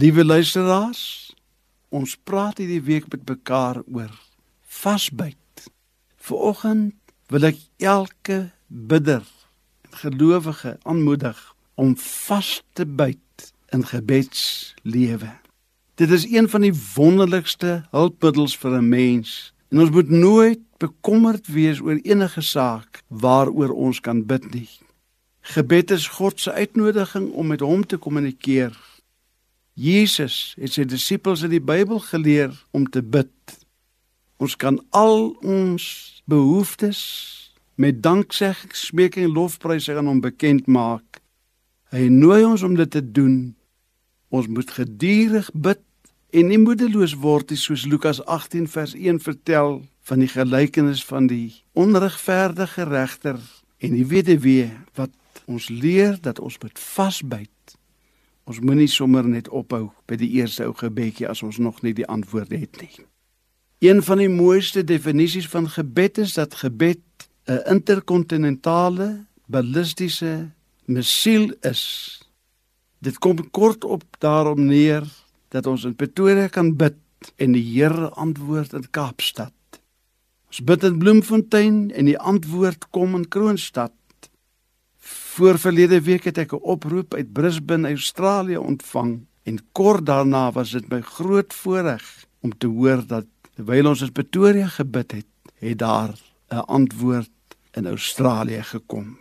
Liewe luisteraars, ons praat hierdie week met mekaar oor vasbyt. Vanoggend wil ek elke bidder en gelowige aanmoedig om vas te byt in gebedslewe. Dit is een van die wonderlikste hulpmiddels vir 'n mens en ons moet nooit bekommerd wees oor enige saak waaroor ons kan bid nie. Gebed is God se uitnodiging om met hom te kommunikeer Jesus het sy disippels in die Bybel geleer om te bid. Ons kan al ons behoeftes met danksegging, smeking en lofprysing aan hom bekend maak. Hy nooi ons om dit te doen. Ons moet gedurig bid en nie moedeloos word nie soos Lukas 18 vers 1 vertel van die gelykenis van die onregverdige regter en die weduwee wat ons leer dat ons moet vasbyt Ons moenie sommer net ophou by die eerste ou gebedjie as ons nog nie die antwoord het nie. Een van die mooiste definisies van gebed is dat gebed 'n interkontinentale ballistiese missiel is. Dit kom kort op daarom neer dat ons in Pretoria kan bid en die Here antwoord in Kaapstad. Ons bid in Bloemfontein en die antwoord kom in Kroonstad. Voor verlede week het ek 'n oproep uit Brisbane, Australië ontvang en kort daarna was dit my groot voorreg om te hoor dat terwyl ons in Pretoria gebid het, het daar 'n antwoord in Australië gekom.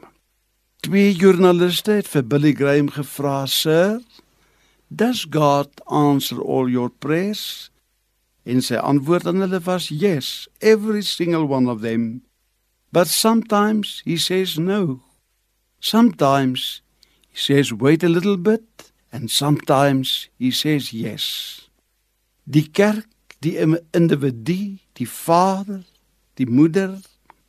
Twee joernaliste het vir Billy Graham gevra, "Sir, does God answer all your prayers?" En sy antwoord aan hulle was, "Yes, every single one of them. But sometimes he says no." Sometimes he says wait a little bit and sometimes he says yes. Die kerk, die individu, die vader, die moeder,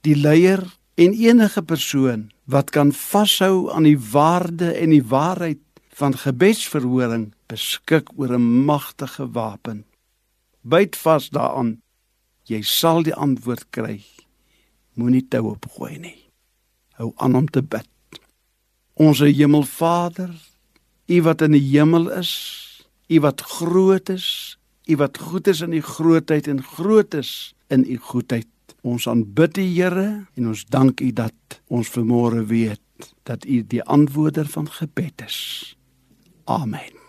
die leier en enige persoon wat kan vashou aan die waarde en die waarheid van gebedsverhoring beskik oor 'n magtige wapen. Byt vas daaraan. Jy sal die antwoord kry. Moenie tou opgooi nie. Hou aan om te bid. Onse Hemelvader, U wat in die hemel is, U wat groot is, U wat goed is in U grootheid en groot is in U goedheid. Ons aanbid U Here en ons dank U dat ons vermore weet dat U die antwoorder van gebed is. Amen.